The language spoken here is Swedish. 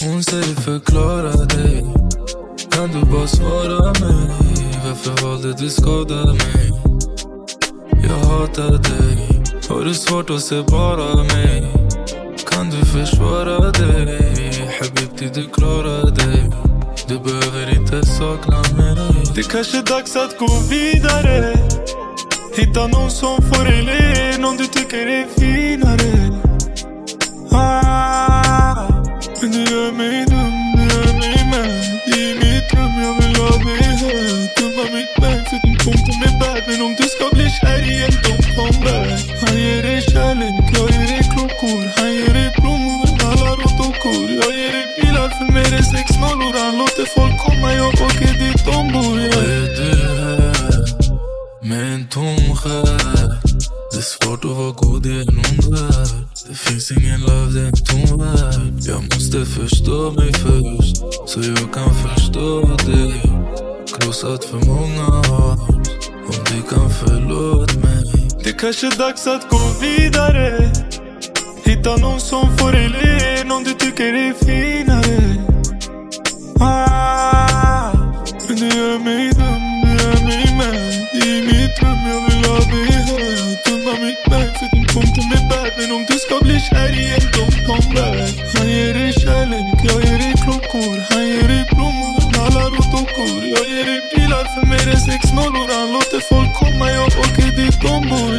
Hon säger förklara dig. Kan du bara svara mig? Varför valde du skada mig? Jag hatar dig. Har du svårt att se bara mig? Kan du försvara dig? Habibti du klarar dig. Du behöver inte sakna mig. Det kanske är dags att gå vidare. Hitta någon som får dig le Någon du tycker är fin. Dumma mitt för din kompis är bad Men om du ska bli kär igen, då kommer back Han ger dig kärlek, jag ger dig klockor. Han ger dig blommor, alla och dockor. Jag ger dig bilar för mer än sex nollor. Han låter folk komma, jag åker dit de bor Vad är du här? Med en tom själ? Det är svårt att vara god i en ond värld. Det finns ingen love, det är en tom värld. Jag måste förstå mig först Så jag kan förstå dig. Krossat för många har. Om du kan förlåt mig. Det kanske är dags att gå vidare. Hitta någon som får dig le Någon du tycker är finare. Jag ger dig bilar, för mig det sex nollor. Han låter folk komma, jag åker dit de bor